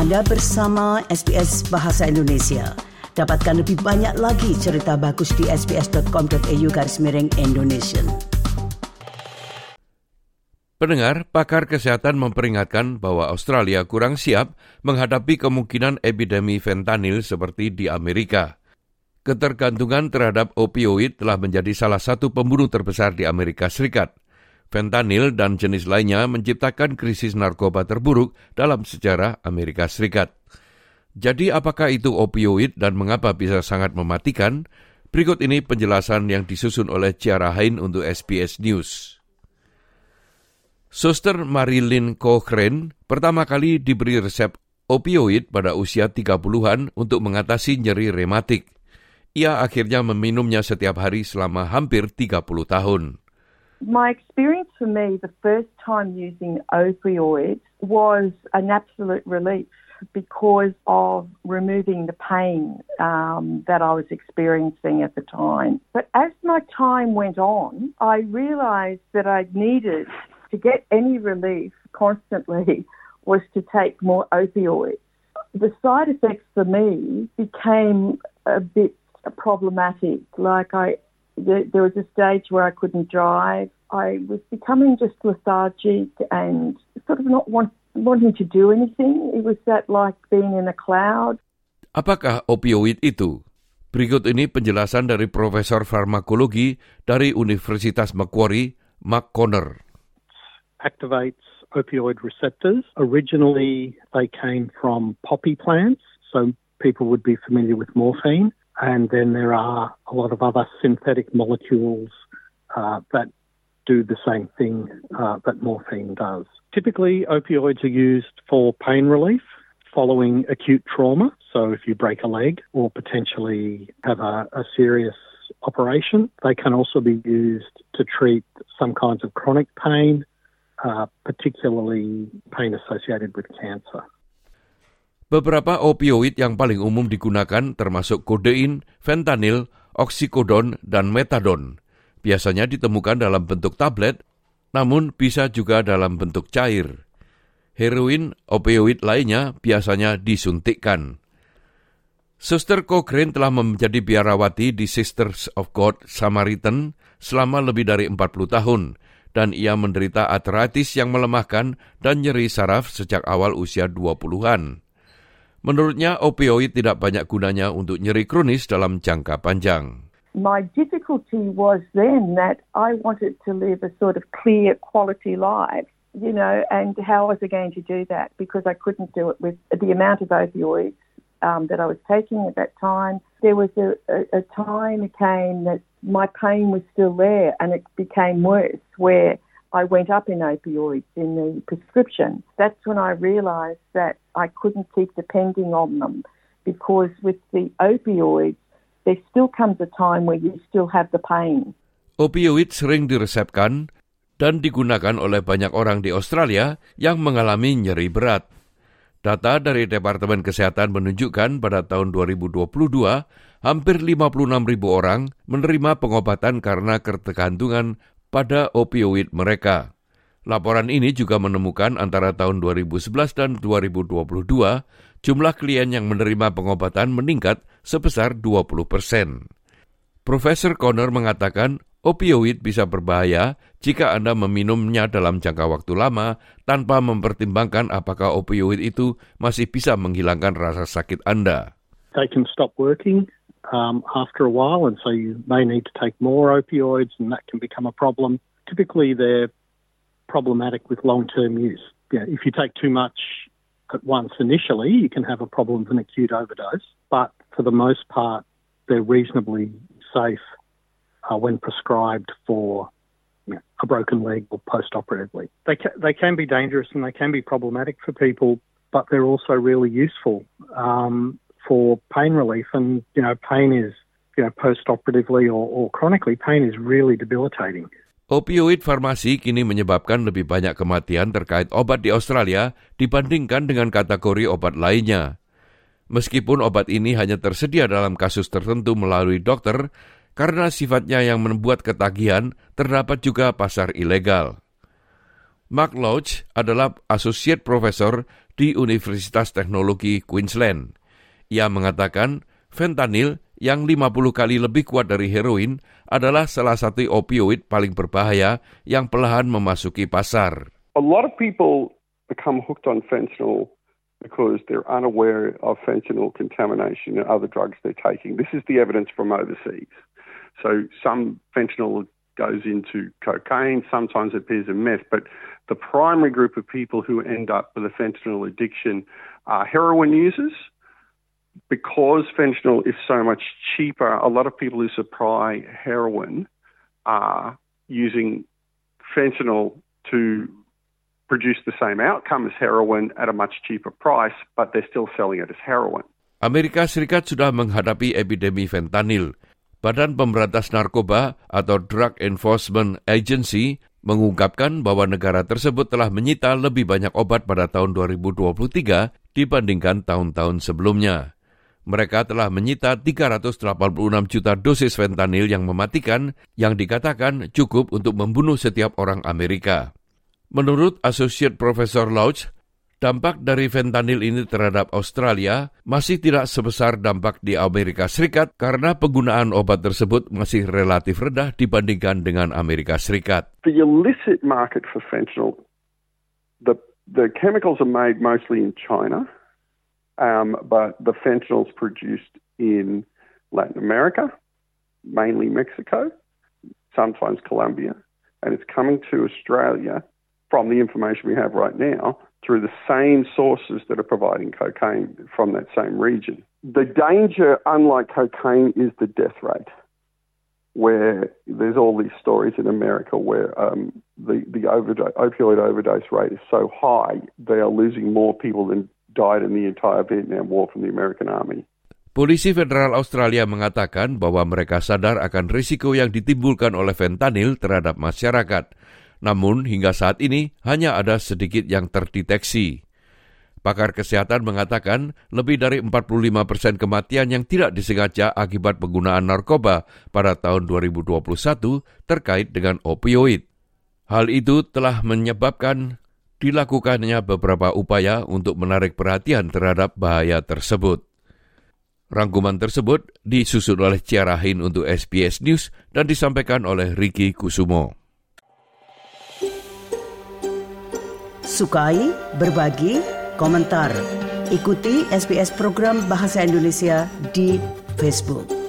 Anda bersama SBS Bahasa Indonesia. Dapatkan lebih banyak lagi cerita bagus di sbs.com.au garis miring Indonesia. Pendengar, pakar kesehatan memperingatkan bahwa Australia kurang siap menghadapi kemungkinan epidemi fentanyl seperti di Amerika. Ketergantungan terhadap opioid telah menjadi salah satu pembunuh terbesar di Amerika Serikat. Fentanyl dan jenis lainnya menciptakan krisis narkoba terburuk dalam sejarah Amerika Serikat. Jadi apakah itu opioid dan mengapa bisa sangat mematikan? Berikut ini penjelasan yang disusun oleh Ciara Hain untuk SBS News. Suster Marilyn Cochrane pertama kali diberi resep opioid pada usia 30-an untuk mengatasi nyeri rematik. Ia akhirnya meminumnya setiap hari selama hampir 30 tahun. My experience for me the first time using opioids was an absolute relief because of removing the pain um, that I was experiencing at the time. But as my time went on, I realized that I needed to get any relief constantly was to take more opioids. The side effects for me became a bit problematic. Like I, there, there was a stage where I couldn't drive. I was becoming just lethargic and sort of not want, wanting to do anything. It was that like being in a cloud. Apakah opioid itu? Berikut ini penjelasan dari Profesor Farmakologi dari Universitas Macquarie, Mark Conner. activates opioid receptors. Originally, they came from poppy plants, so people would be familiar with morphine. And then there are a lot of other synthetic molecules uh, that do the same thing uh, that morphine does. Typically, opioids are used for pain relief following acute trauma. So, if you break a leg or potentially have a, a serious operation, they can also be used to treat some kinds of chronic pain, uh, particularly pain associated with cancer. Beberapa opioid yang paling umum digunakan termasuk kodein, fentanyl, oksikodon, dan metadon. Biasanya ditemukan dalam bentuk tablet, namun bisa juga dalam bentuk cair. Heroin, opioid lainnya biasanya disuntikkan. Suster Cochrane telah menjadi biarawati di Sisters of God Samaritan selama lebih dari 40 tahun dan ia menderita artritis yang melemahkan dan nyeri saraf sejak awal usia 20-an. Menurutnya, opioid tidak banyak gunanya untuk nyeri kronis dalam jangka panjang. My difficulty was then that I wanted to live a sort of clear quality life, you know, and how was I going to do that? Because I couldn't do it with the amount of opioids um, that I was taking at that time. There was a, a, a time came that my pain was still there and it became worse where I went up in opioids in the prescription. That's when I realised that I couldn't keep depending on them because with the opioids, there still comes a time where you still have the pain. Opioid sering diresepkan dan digunakan oleh banyak orang di Australia yang mengalami nyeri berat. Data dari Departemen Kesehatan menunjukkan pada tahun 2022, hampir 56 ribu orang menerima pengobatan karena ketergantungan pada opioid mereka. Laporan ini juga menemukan antara tahun 2011 dan 2022, jumlah klien yang menerima pengobatan meningkat sebesar 20 persen. Profesor Connor mengatakan opioid bisa berbahaya jika Anda meminumnya dalam jangka waktu lama tanpa mempertimbangkan apakah opioid itu masih bisa menghilangkan rasa sakit Anda. They can stop working um, after a while, and so you may need to take more opioids, and that can become a problem. Typically, they're problematic with long-term use. Yeah, if you take too much at once initially, you can have a problem with an acute overdose. But for the most part, they're reasonably safe uh, when prescribed for you know, a broken leg or post-operatively. They ca- they can be dangerous and they can be problematic for people, but they're also really useful um, for pain relief. And you know, pain is you know post-operatively or, or chronically, pain is really debilitating. Opioid farmasi kini menyebabkan lebih banyak kematian terkait obat di Australia dibandingkan dengan kategori obat lainnya. Meskipun obat ini hanya tersedia dalam kasus tertentu melalui dokter, karena sifatnya yang membuat ketagihan, terdapat juga pasar ilegal. Mark Lodge adalah Associate Professor di Universitas Teknologi Queensland. Ia mengatakan fentanyl yang 50 kali lebih kuat dari heroin adalah salah satu opioid paling berbahaya yang perlahan memasuki pasar. A lot of people become hooked on fentanyl because they're unaware of fentanyl contamination and other drugs they're taking. This is the evidence from overseas. So some fentanyl goes into cocaine, sometimes it appears in meth, but the primary group of people who end up with a fentanyl addiction are heroin users. Because fentanyl is so much cheaper, a lot of people who supply heroin are using fentanyl to produce the same outcome as heroin at a much cheaper price, but they're still selling it as heroin. Amerika Serikat sudah menghadapi epidemi fentanyl. Badan Pemberantas Narkoba atau Drug Enforcement Agency mengungkapkan bahwa negara tersebut telah menyita lebih banyak obat pada tahun 2023 dibandingkan tahun-tahun sebelumnya. Mereka telah menyita 386 juta dosis fentanyl yang mematikan yang dikatakan cukup untuk membunuh setiap orang Amerika. Menurut Associate Professor Lodge, dampak dari fentanyl ini terhadap Australia masih tidak sebesar dampak di Amerika Serikat karena penggunaan obat tersebut masih relatif rendah dibandingkan dengan Amerika Serikat. The illicit market for fentanyl, the, the chemicals are made mostly in China, um, but the fentanyl is produced in Latin America, mainly Mexico, sometimes Colombia, and it's coming to Australia from the information we have right now through the same sources that are providing cocaine from that same region. The danger, unlike cocaine, is the death rate, where there's all these stories in America where um, the, the opioid overdose rate is so high, they are losing more people than Polisi Federal Australia mengatakan bahwa mereka sadar akan risiko yang ditimbulkan oleh fentanyl terhadap masyarakat. Namun hingga saat ini hanya ada sedikit yang terdeteksi. Pakar kesehatan mengatakan lebih dari 45 persen kematian yang tidak disengaja akibat penggunaan narkoba pada tahun 2021 terkait dengan opioid. Hal itu telah menyebabkan dilakukannya beberapa upaya untuk menarik perhatian terhadap bahaya tersebut. Rangkuman tersebut disusun oleh Ciarahin untuk SBS News dan disampaikan oleh Ricky Kusumo. Sukai, berbagi, komentar. Ikuti SBS program Bahasa Indonesia di Facebook.